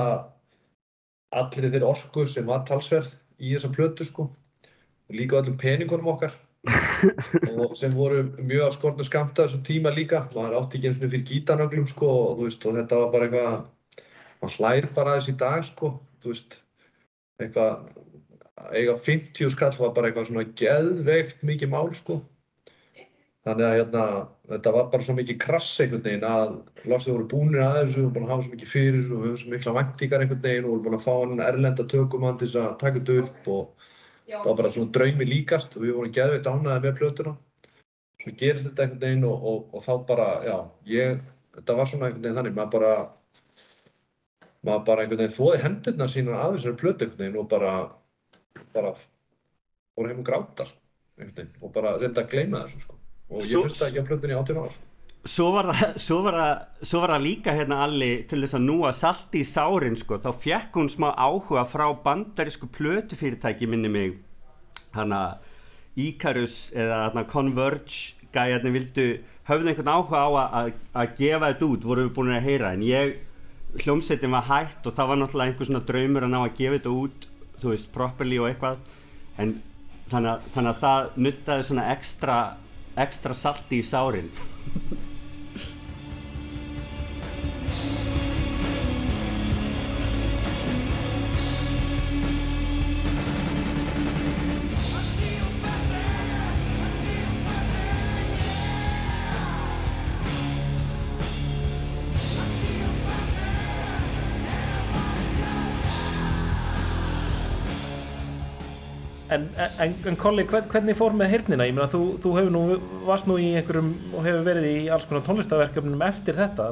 allir þeirri orku sem var talsverð í þessa plötu sko, líka öllum peningunum okkar og sem voru mjög af skortnu skamta þessum tíma líka, maður átti ekki eins og fyrir gítanöglum sko og veist, og þetta var bara eitthvað, maður hlær bara þess í dag sko, þú veist, eitthvað eiga 50 skall var bara eitthvað svona geðveikt mikið mál sko þannig að hérna þetta var bara svo mikið krass einhvern veginn að losið voru búinir að þessu og búin að hafa svo mikið fyrir þessu og höfum svo mikla væntingar einhvern veginn og voru búin að fá hann erlenda tökumann til þess að taka þetta upp og það var bara svona draumi líkast og við vorum geðveikt ánæðið með plötuna. Svo gerist þetta einhvern veginn og, og, og þá bara, já, ég þetta var svona einhvern veginn þannig, maður bara maður bara einhvern veginn þóði hendurnar sína að þessari plötu einhvern veginn og bara bara fór heim og gráta og bara reynda að gleyma þessu sko og ég hlusta ekki á í 18 ára svo var það, svo var það, svo var það líka hérna Alli til þess að núa salti í sárin sko, þá fekk hún smá áhuga frá bandarísku plötufyrirtæki minni mig. Hana Icarus eða hana Converge gæjarnir vildu, höfðu einhvern áhuga á að, að gefa þetta út, voru við búin að heyra. En ég, hljómsettin var hægt og það var náttúrulega einhver svona draumur að ná að gefa þetta út, þú veist, properly og eitthvað. En þannig að, þannig að það nuttaði svona ekstra ekstra salti í sárin En, en, Kolli, hvern, hvernig fór með hirnina? Ég meina, þú, þú hefur nú, varst nú í einhverjum og hefur verið í alls konar tónlistaverkefnum eftir þetta.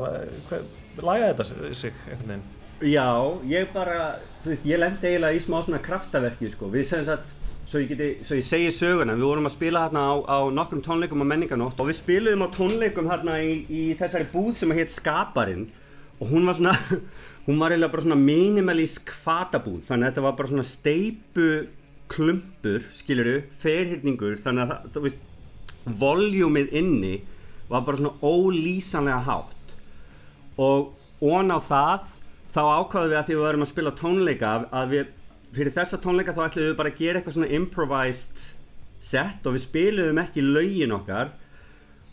Lagaði þetta sig einhvern veginn? Já, ég bara, þú veist, ég lendi eiginlega í smá svona kraftaverki, sko. Við segjum satt, svo ég, geti, svo ég segi söguna, við vorum að spila hérna á, á nokkrum tónleikum á menninganótt og við spiluðum á tónleikum hérna í, í þessari búð sem heit Skaparinn og hún var svona, hún var eiginlega bara svona minimalísk fatabúð, þannig að þetta var bara svona steipu klumpur, skiluru, ferhyrningur, þannig að það, þú veist, voljúmið inni var bara svona ólýsanlega hátt. Og ón á það þá ákvaðum við að því við varum að spila tónleika að við, fyrir þessa tónleika þá ætlum við bara að gera eitthvað svona improvised set og við spilum ekki laugin okkar.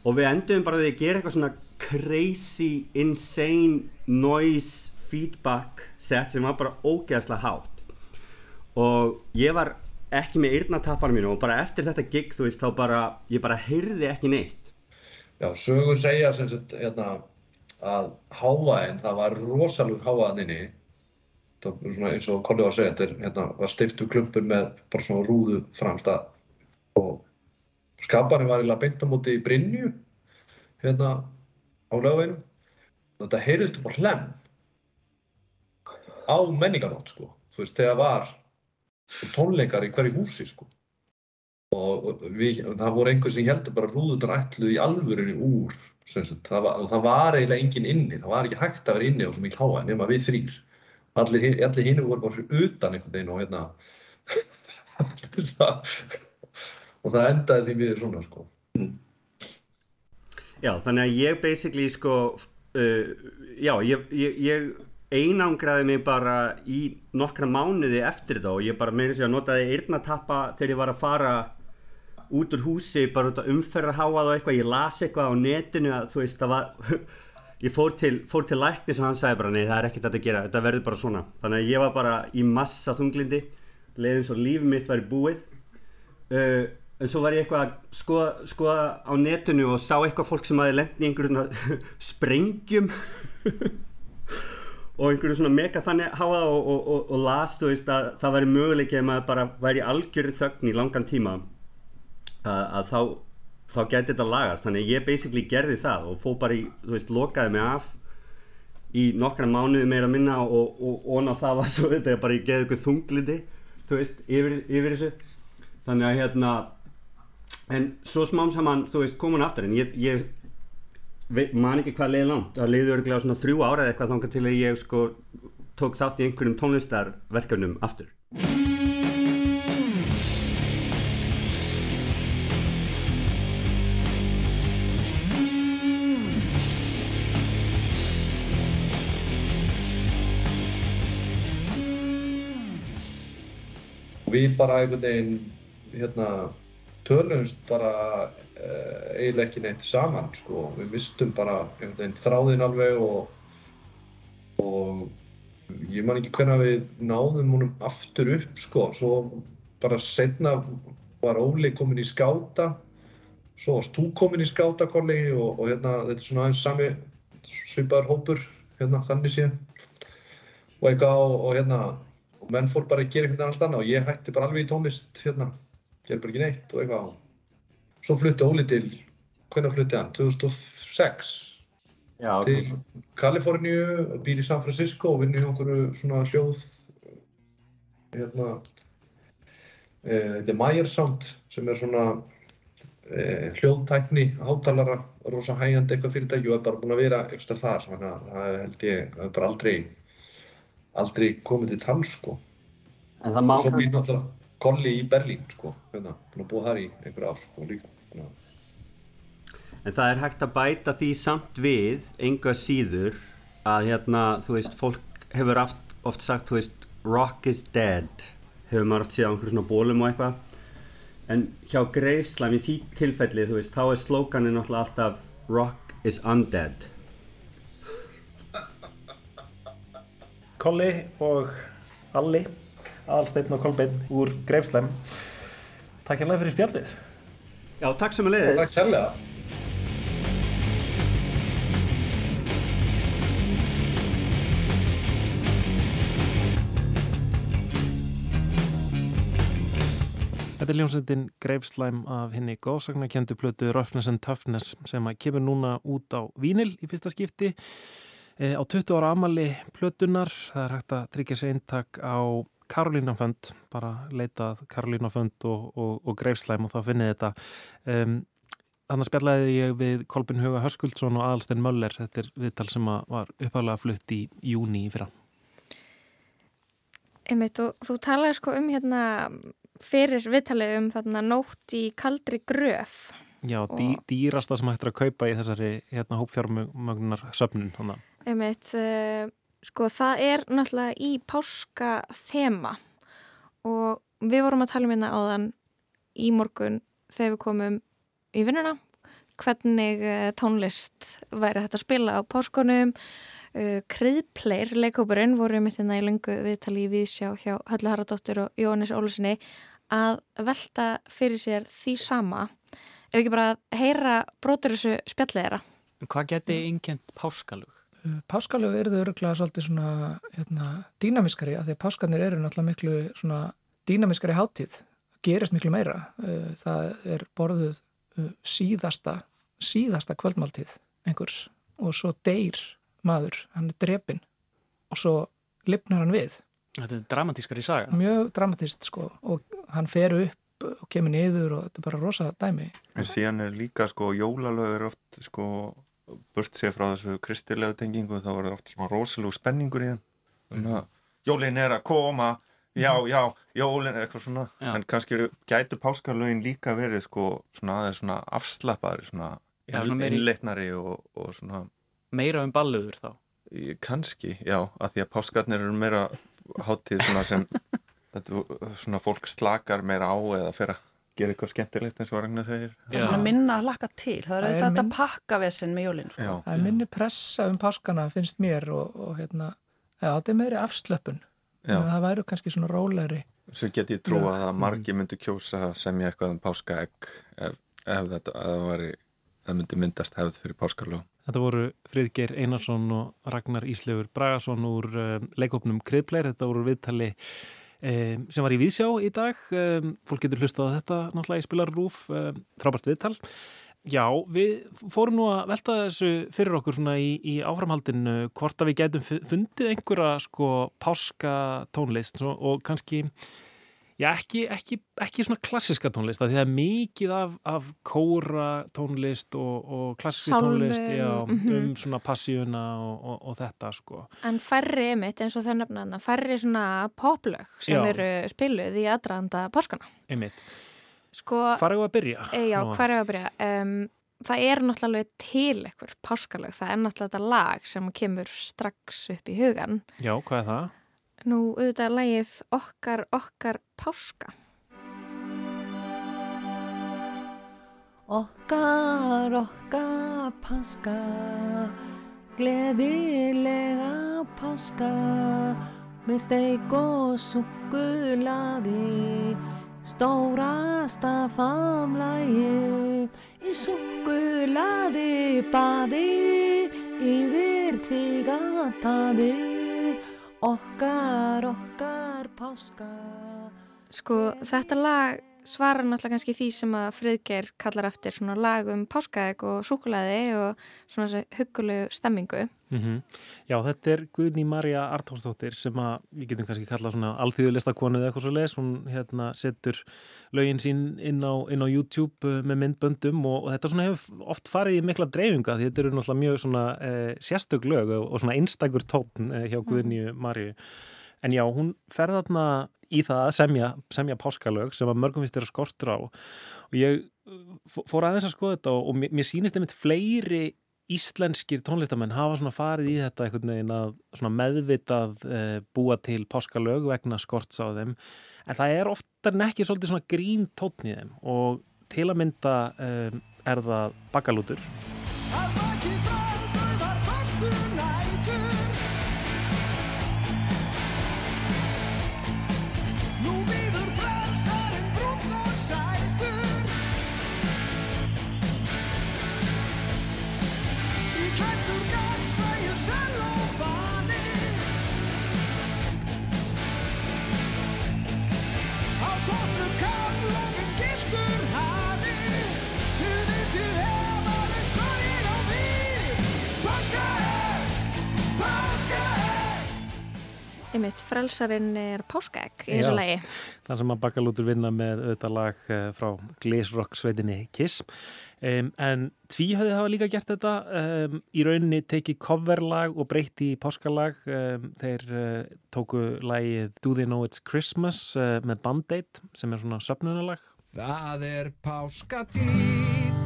Og við endum bara að gera eitthvað svona crazy, insane noise feedback set sem var bara ógeðslega hátt. Og ég var ekki með yrnatapar mínu og bara eftir þetta gig þú veist þá bara, ég bara heyrði ekki neitt. Já, sögur segja sem sagt, hérna, að hávaðin, það var rosalur hávaðan inni. Það var svona eins og Kolli var að segja, þetta hérna, var stiftu klumpur með bara svona rúðu framst að og skaparinn var eiginlega beint á móti í Brynju hérna á lögveginum þetta heyrðist upp á hlem á menninganótt sko, þú veist, þegar var tónleikar í hverju húsi sko. Og við, það voru einhver sem heldur bara rúðunar ætluð í alvörunni úr það var, og það var eiginlega enginn inni það var ekki hægt að vera inni og svo mikil háa nema við þrýr allir, allir hinn voru bara fyrir utan einhvern veginn og hérna og það endaði því við svona sko. Mm. Já, þannig að ég basically sko uh, já, ég, ég, ég einangraði mig bara í nokkra mánuði eftir þetta og ég bara meira sér að notaði eirnatappa þegar ég var að fara út úr húsi bara út á umferðarháað og eitthvað, ég las eitthvað á netinu að þú veist það var ég fór til, fór til læknis og hann sagði bara nei það er ekkert að þetta gera, þetta verður bara svona. Þannig að ég var bara í massa þunglindi leiðin svo lífið mitt væri búið. Uh, en svo var ég eitthvað að skoða, skoða á netinu og sá eitthvað fólk sem hafi lengt í einhverjum sprengjum og einhverju svona mega þannig háa og, og, og, og las þú veist að það væri möguleik ef maður bara væri algjörðu þögn í langan tíma að, að þá þá geti þetta lagast, þannig ég basically gerði það og fó bara í, þú veist, lokaði mig af í nokkra mánuði meira minna og ón á það var svo þetta bara ég geði eitthvað þunglindi þú veist, yfir, yfir þessu. Þannig að hérna en svo smám saman, þú veist, komin aftur en ég, ég man ekki hvað leiði langt, það leiði örglega svona þrjú ára eða eitthvað þangar til að ég sko tók þátt í einhverjum tónlistarverkefnum aftur. Við bara einhvern veginn hérna, tölumst bara uh, eiginlega ekki neitt saman sko. við mistum bara veginn þráðinn alveg og, og ég man ekki hvernig við náðum húnum aftur upp sko. svo bara setna var Óli komin í skáta svo varst þú komin í skáta Kolli og, og hérna, þetta er svona aðeins sami svipaður hópur hérna, þannig séð og eitthvað og, og hérna og menn fór bara að gera veginn allt annað og ég hætti bara alveg í tónlist hérna, gerði bara ekki neitt og eitthvað svo flutti Óli til, hvernig flutti hann? 2006 Já, til Kaliforníu, býr í San Francisco og vinn í okkur svona hljóð hérna e, þetta er Meyer Sound sem er svona e, hljóðtækni, hátalara, rosa hægjandi eitthvað fyrirtæki og er bara búin að vera eitthvað þar. Að það held ég, það er bara aldrei, aldrei komið til tal sko. En það má náttúrulega kolli í Berlín sko, hérna, búin að búa þar í einhver ár sko líka. Að En það er hægt að bæta því samt við, enga síður, að hérna, þú veist, fólk hefur oft, oft sagt, þú veist, rock is dead, hefur maður oft séð á einhverjum svona bólum og eitthvað. En hjá Greifslam í því tilfelli, þú veist, þá er slókanin náttúrulega alltaf rock is undead. Kolli og Alli, Alsteinn og Kolbeinn úr Greifslæm. Takk hérlega fyrir spjallið. Já, takk sem að leiðis. Takk kærlega. Þetta er ljónsendin Greifslæm af henni góðsagnakjöndu plötu Roughness and Toughness sem að kemur núna út á Vínil í fyrsta skipti e, á 20 ára amali plötunar. Það er hægt að tryggja sér eintak á Karolínafönd, bara leitað Karolínafönd og, og, og Greifslæm og þá finnið þetta. Um, Þannig spjallaði ég við Kolbin Huga Höskuldsson og Aðalstein Möller. Þetta er viðtal sem var uppálega flutt í júni í fyrra. Einmitt, og þú talaði sko um hérna fyrir viðtalið um þarna nótt í kaldri gröf. Já, dý, dýrasta sem hættir að kaupa í þessari hérna, hópfjármögnunar söfnun. Hana. Einmitt, uh, sko það er náttúrulega í páska þema. Og við vorum að tala um hérna áðan í morgun þegar við komum í vinnuna hvernig uh, tónlist væri hægt að spila á páskonum uh, Kriðpleir, leikópurinn voru mitt hérna í lungu viðtali í Víðsjá hjá Höllu Haraldóttir og Jóhannes Ólusinni að velta fyrir sér því sama. Ef ekki bara heyra brotur þessu spjallið þeirra. Hvað geti innkjent páskalug? Páskalög eru þau öruglega svolítið svona hérna, dýnamiskari að því að páskarnir eru náttúrulega miklu svona dýnamiskari hátíð, gerist miklu meira. Það er borðuð síðasta, síðasta kvöldmáltíð einhvers og svo deyr maður, hann er drepin og svo lifnar hann við. Þetta er dramatískar í saga. Mjög dramatist sko og hann fer upp og kemur niður og þetta er bara rosa dæmi. En síðan er líka sko jólalög er oft sko burt sér frá þessu kristilegu tengingu þá er það oft svona rosalú spenningur í þeim. Þannig að jólin er að koma já, já, jólin er eitthvað svona Já. en kannski gætu páskarlögin líka verið sko svona aðeins svona afslappari svona, Já, svona meiri- innleitnari og, og svona Meira um balluður þá. kannski, já, að því að páskarnir eru meira hátíð svona sem þetta, svona fólk slakar meira á eða fer að gera eitthvað skemmtilegt eins og Ragnar segir Það er svona minna að hlakka til. Það er Það auðvitað þetta minn- pakkavesen með jólinn. Sko. Það er minni pressa um páskana finnst mér og, og hérna, já, þetta er meiri afslöpun. Það væru kannski svona rólegri. Svo get ég trúa að margi myndu kjósa að semja eitthvað um páskaegg ef, ef þetta það, væri, það myndi myndast hefð fyrir páskarlög. Þetta voru Friðgeir Einarsson og Ragnar Íslefur Bragason úr um, leikopnum Kriðpleir. Þetta voru viðtali sem var í Víðsjá í dag. Fólk getur hlustað á þetta náttúrulega í spilarrúf. Frábært viðtal. Já, við fórum nú að velta þessu fyrir okkur svona í, í áframhaldinu hvort að við gætum fu- fundið einhverja sko páska tónlist og kannski Já, ekki, ekki, ekki svona klassiska tónlist það er mikið af, af kóra tónlist og, og klassisk Sálmum, tónlist já, mhm. um svona passíuna og, og, og þetta sko. En færri mitt eins og þau nefna þarna, færri svona poplög sem Já. eru spiluð í aðdraðanda páskana. Einmitt. Sko, Farðu að byrja? e, já, hvar er að byrja? Um, það er náttúrulega til ekkur páskalög, það er náttúrulega þetta lag sem kemur strax upp í hugan. Já, hvað er það? Nú, auðvitað lagið Okkar, okkar páska. Okkar, okkar páska, gleðilega páska, með steik og sukkulaði, stórasta famlægi, í sukkulaði baði, yfir þig að taði, okkar, okkar páska. Sko, þetta lag svarar náttúrulega kannski því sem að Friðgeir kallar eftir svona lag um páskaegg og súkulæði og svona huggulegu stemmingu. Mm Já, þetta er Guðni Marja Artónsdóttir sem að við getum kannski kallað svona alþýðulistakonu eða eitthvað svo les, hún hérna setur lögin sín inn á, inn á YouTube uh, með myndböndum og, og þetta svona hefur oft farið í mikla dreifinga því þetta eru náttúrulega mjög svona eh, sérstök lög og, og svona einstakur tótn eh, hjá Guðni Marju. En já, hún fer þarna í það að semja, semja páskalög sem að mörgum finnst þeirra skortur á. Og ég fór aðeins að skoða þetta og, og mér, mér sýnist einmitt fleiri íslenskir tónlistamenn hafa svona farið í þetta einhvern veginn að meðvitað e, búa til páskalög vegna skorts á þeim. En það er oftar en ekki svolítið svona grín tótn í þeim og til að mynda e, er það bakalútur Einmitt, frelsarinn er páskaegg í þessu lagi. þar sem að bakalútur vinna með auðvitað lag eh, frá Glazrock sveitinni Kiss. Um, en Tvíhöði hafa líka gert þetta um, í rauninni tekið coverlag og breytti í páskalag. Um, þeir uh, tóku lagið Do They Know It's Christmas uh, með Band-Aid sem er svona söpnunalag Það er páskatíð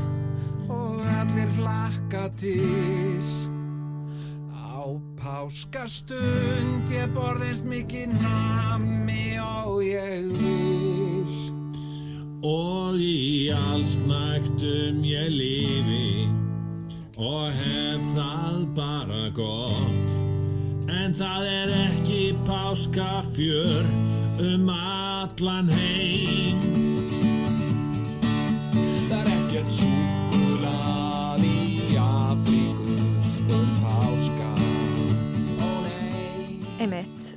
og allir hlakka til Á páskastund ég borðist mikið nami og ég vil. Og í allsnægtum ég lifi og hef það bara gott. En það er ekki páskafjör um allan heim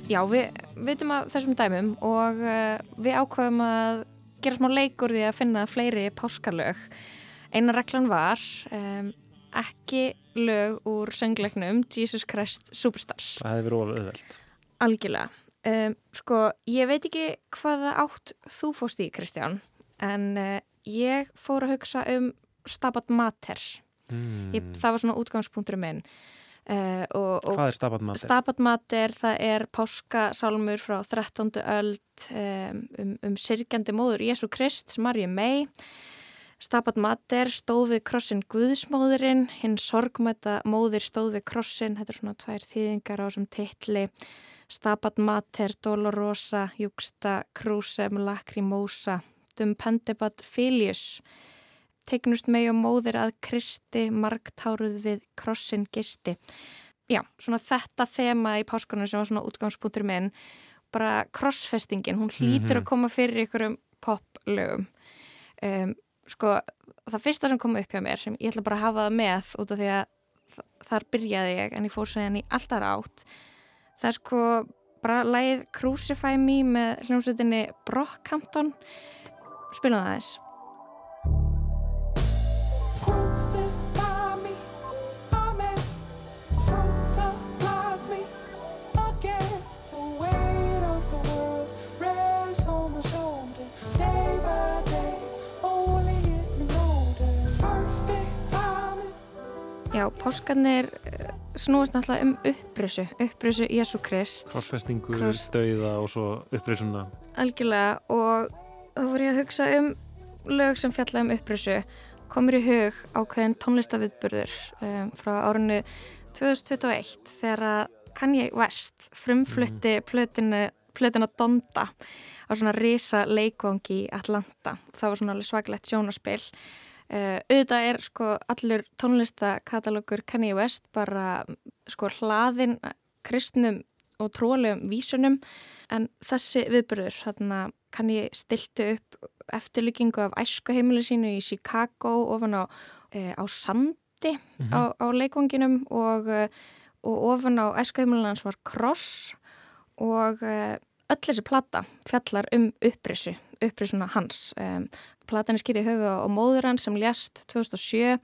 já, við vitum að þessum dæmum og uh, við ákveðum að gera smá leikur því að finna fleiri páskalög. Eina reglan var um, ekki lög úr söngleiknum Jesus Christ Superstars. það hefði verið ofið auðvelt Algjörlega. Um, sko, ég veit ekki hvaða átt þú fórst í, Kristján, en uh, ég fór að hugsa um Stabat Mater. mm. Ég, það var svona útgangspunkturum minn. Uh, og, og Hvað er Stabat Mater? Stabat Mater, það er páskasálmur frá 13. öld um, um, sirkjandi móður Jésu Krist, Marju May. Stabat Mater stóð við krossin Guðsmóðurinn, hinn sorgmæta móðir stóð við krossin, þetta er svona tvær þýðingar á þessum titli. Stabat Mater, Dolorosa, Juxta, Crucem, Lacrimosa, Dum Pendebat Filius. Tegnust megi og móðir að Kristi, margtáruð við krossin gisti. Já, svona þetta þema í páskunum sem var svona útgangspunktur minn, bara krossfestingin, hún hlýtur Mhm. að koma fyrir ykkurum poplögum. Um, sko, það fyrsta sem kom upp hjá mér sem ég ætla bara að hafa það með út af því að þar byrjaði ég en ég fór segjan í alltaf átt. Það er sko bara lagið Crucify Me með hljómsveitinni Brockhampton. Spilum það aðeins. Já, páskarnir eh, snúast náttúrulega um upprisu, upprisu Jésu Krist. Krossfestingu, Kross- dauða og svo uppreysuna Algjörlega og þá voru ég að hugsa um lög sem fjalla um upprisu. Komur í hug ákveðin tónlistaviðburður um, frá árinu 2021 þegar að Kanye West frumflutti plötinu, plötinu Donda á svona risa leikvangi í Atlanta. Það var svona alveg svakalegt sjónaspil. Uh, auðvitað er sko allur tónlistakatalógur Kanye West bara sko hlaðin kristnum og trólegum vísunum en þessi viðbörður hérna kann ég stilti upp eftirlíkingu af æskuheimili sínu í Chicago ofan á, e, á sandi Mhm. á, á leikvanginum og, e, og ofan á æskuheimilin hans var kross og e, öll þessi plata fjallar um upprisu, upprisuna hans. Um, platan er skýrið í höfu á móður hans sem lést 2007.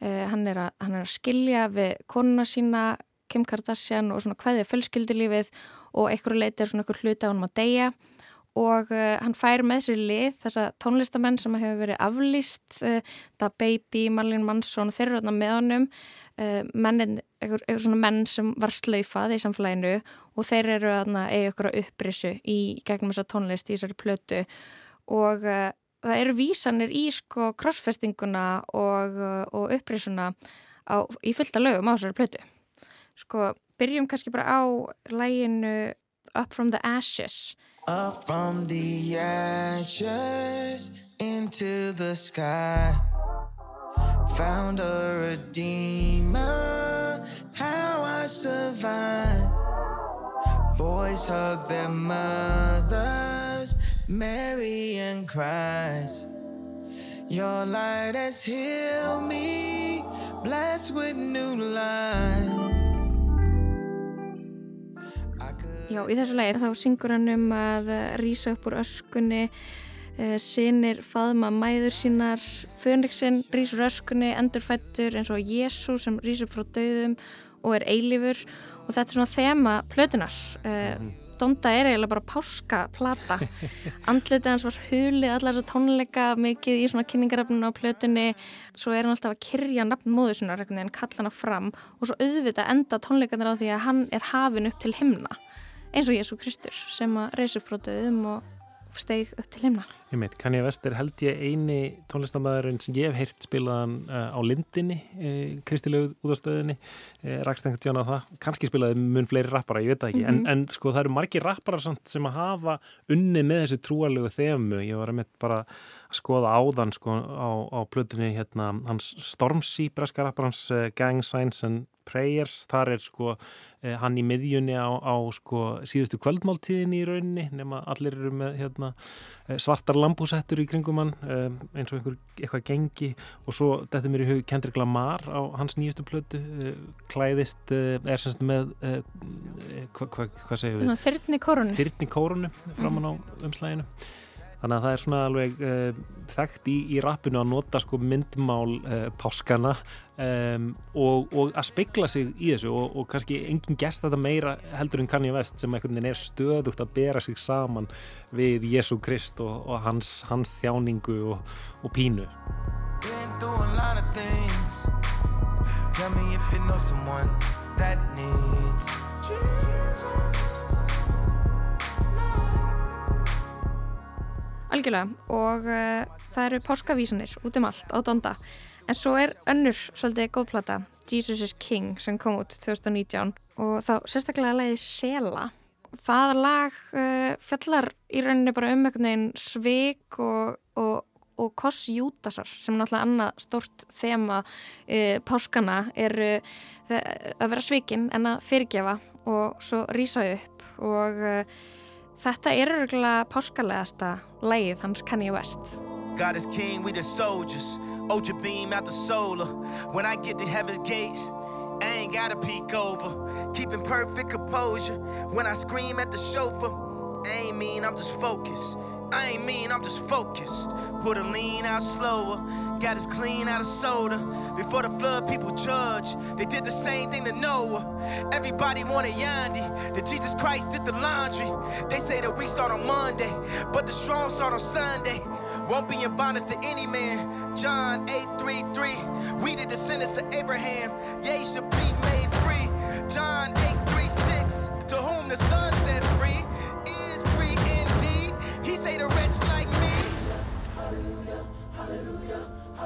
Uh, hann, er að, hann er að skilja við konuna sína, Kim Kardashian og svona hvaðið fölskyldilífið og einhverju leiti er svona einhver hluti á hann að deyja. Og uh, hann fær með sér lið þessa tónlistamenn sem hefur verið aflýst uh, það Baby, Marlene Mansson þeir eru þarna með honum. Uh, mennin, einhver, einhver svona menn sem var slaufað í samfélaginu og þeir eru þarna eða ykkur að upprisu í gegnum þessa tónlist í þessari plötu. Og það eru vísanir í sko crossfestinguna og, og upprisuna á, í fullta lögum á þessari plötu sko, byrjum kannski bara á læginu Up from the Ashes Up from the ashes into the sky. Found a redeemer, how I survived. Boys hug their mothers, Mary and Christ. Your light has healed me, blessed with new life. Já, í þessu lagi þá syngur hann um að rýsa upp úr öskunni, uh, sinir faðma mæður sínar, Fönriksinn rýsur öskunni, endurfættur eins og Jésu sem rýsur frá döðum og er eilífur og þetta er svona þema plötunar. Uh, Donda er eiginlega bara páskaplata. Andlitið hans var hulið allar þess að tónleika mikið í svona kynningarafninu á plötunni. Svo er hann alltaf að kyrja nafn móðusunar en kalla hana fram og svo auðvitað enda tónleikanir á því að hann er hafin upp til himna eins og Jésu Kristur sem að döðum og steig upp til himna. Ég meit, Kanye West er held ég eini tónlistamæðurinn sem ég hef heyrt spilaðan uh, á Lindinni, uh, kristilegu úðastöðinni, uh, rakst einhvern tjón á það, kannski spilaði mun fleiri rappara, ég veit það ekki, Mhm. en, en sko það eru margir rappara samt sem að hafa unnið með þessu trúalegu þemu, ég var að mitt bara skoða áðan sko á, á plötunni hérna, hans Stormzy, breska rappar hans uh, Gang Signs and Prayers, þar er sko uh, hann í miðjunni á, á sko síðustu kvöldmáltíðinni í rauninni, nema allir eru með hérna eh, svartar lambúsettur í kringum hann um, eins og einhver eitthvað gengi og svo þetta mér í hug Kendrick Lamar á hans nýjustu plötu uh, klæðist, uh, er semst með hvað hva, hva segir við? Þyrni kórunu. Þyrni kórunu framann á umslæginu þannig að það er svona alveg uh, þekkt í, í rappinu að nota sko myndmál uh, páskana um, og, og að spegla sig í þessu og, og kannski enginn gerst þetta meira heldur en Kanye West sem einhvern veginn er stöðugt að bera sig saman við Jésu Krist og, og hans, hans þjáningu og, pínu. Tell me if you know someone that needs Algjörlega. Og uh, það eru páskavísanir út um allt á Donda. En svo er önnur svolítið góðplata Jesus is King sem kom út 2019 og þá sérstaklega leiði Sela. Það lag uh, fjallar í rauninni bara um einhvern veginn svik og, og, og koss Júdasar sem náttúrulega annað stórt þema uh, páskana er að vera svikin en að fyrirgefa og svo rýsa upp og Þetta er örgulega páskalegasta lægið hans Kanye West. God is king, we the soldiers. Ultra beam out the solar. When I get to heaven's gates, I ain't gotta peek over. Keeping perfect composure. When I scream at the chauffeur, I ain't mean, I'm just focused. I ain't mean, I'm just focused. Put a lean out slower. Got us clean out of soda. Before the flood, people judge. They did the same thing to Noah. Everybody wanted Yandi. That Jesus Christ did the laundry. They say that we start on Monday, but the strong start on Sunday. Won't be in bondage to any man. John 8 3 3. We the descendants of Abraham. Ye should be made free. John 8 3 6. To whom the Son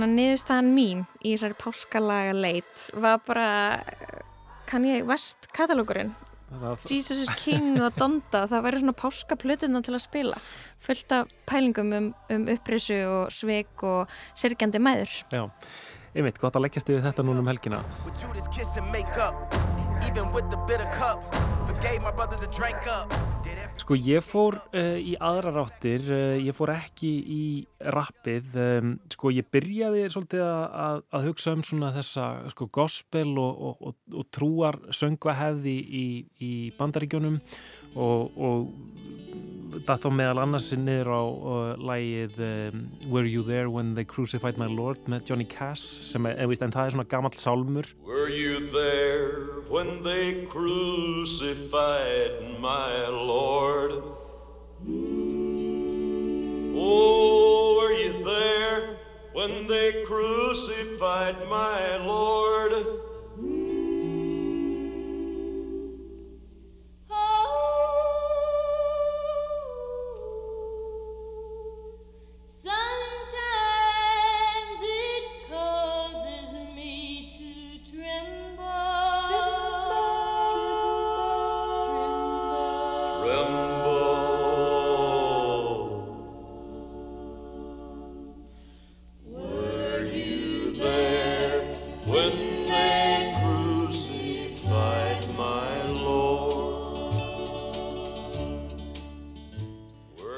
Þannig að niðurstaðan mín í þessari páskalaga leit var bara Kanye West katalógurinn Þannig að- Jesus is King og Donda, það væri svona páskaplutina til að spila. Fullt af pælingum um, um upprisu og sveik og sirgjandi mæður. Já, einmitt, gott að leggjast yfir þetta núna um helgina. Sko ég fór uh, í aðra ráttir, uh, ég fór ekki í rappið, um, sko ég byrjaði svolítið að, að, hugsa um svona þessa sko gospel og, og, og, og trúar söngvahefði í, í bandaríkjónum og það þó meðal annars niður á uh, lægið um, Were You There When They Crucified My Lord með Johnny Cash sem er, en, en það er svona gamall sálmur Were you there when they crucified my Lord? Oh, were you there when they crucified my Lord?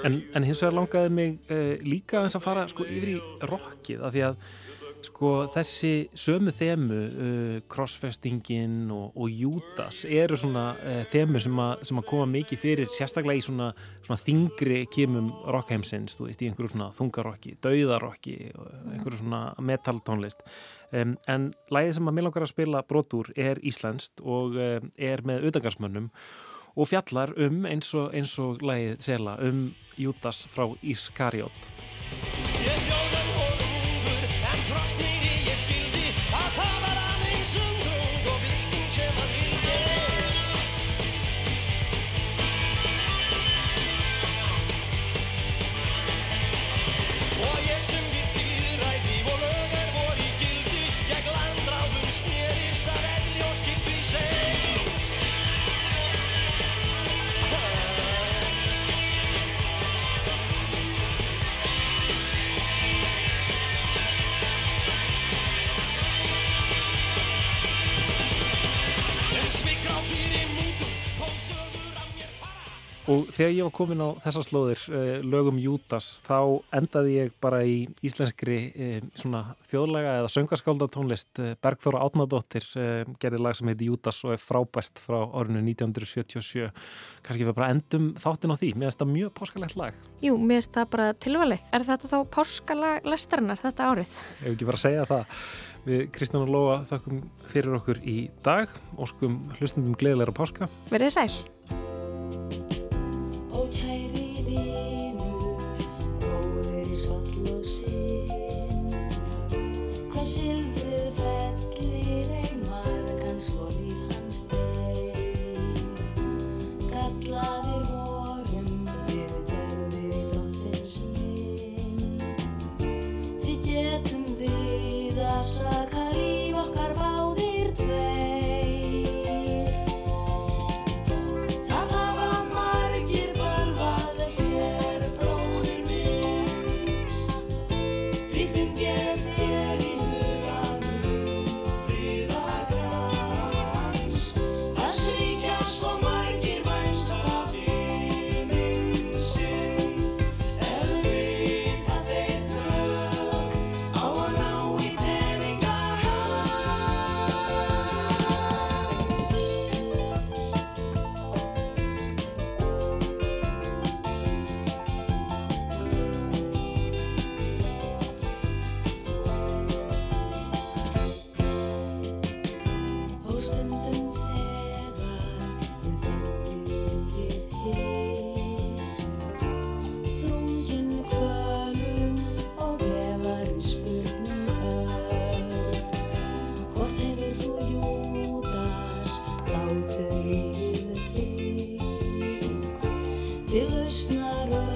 En, hins vegar langaði mig uh, líka aðeins að fara sko, yfir í rockið af því að sko, þessi sömu þemu, uh, crossfestingin og, og Judas eru svona uh, þemu sem, a, sem að koma mikið fyrir sérstaklega í svona, svona þingri kemum rockheimsins, þú veist, í einhverju svona þungarokki, dauðarokki, einhverju svona metaltónlist. Um, en lægið sem að mér langar að spila brotur er íslenskt og uh, er með auðagarsmönnum og fjallar um eins og, eins og lagið sela um Júdas frá Ískariot. Ég ungur en frostnýri Og þegar ég var komin á þessar slóðir uh, lögum Júdas þá endaði ég bara í íslenskri uh, svona þjóðlega eða söngarskálda tónlist. Uh, Bergþóra Átnadóttir gerði lag sem heiti Júdas og er frábært frá árinu 1977. Kannski við bara endum þáttin á því. Mér finnst það mjög páskalegt lag. Jú, mér finnst það bara tilvalið. Er þetta þá páskalag lestarinnar þetta árið? Ef ekki bara að segja það. Við Kristján og Lóa þakkum fyrir okkur í dag. Óskum hlustundum gleðilegra páska. Verðið sæl. Hvað Til lausnar öll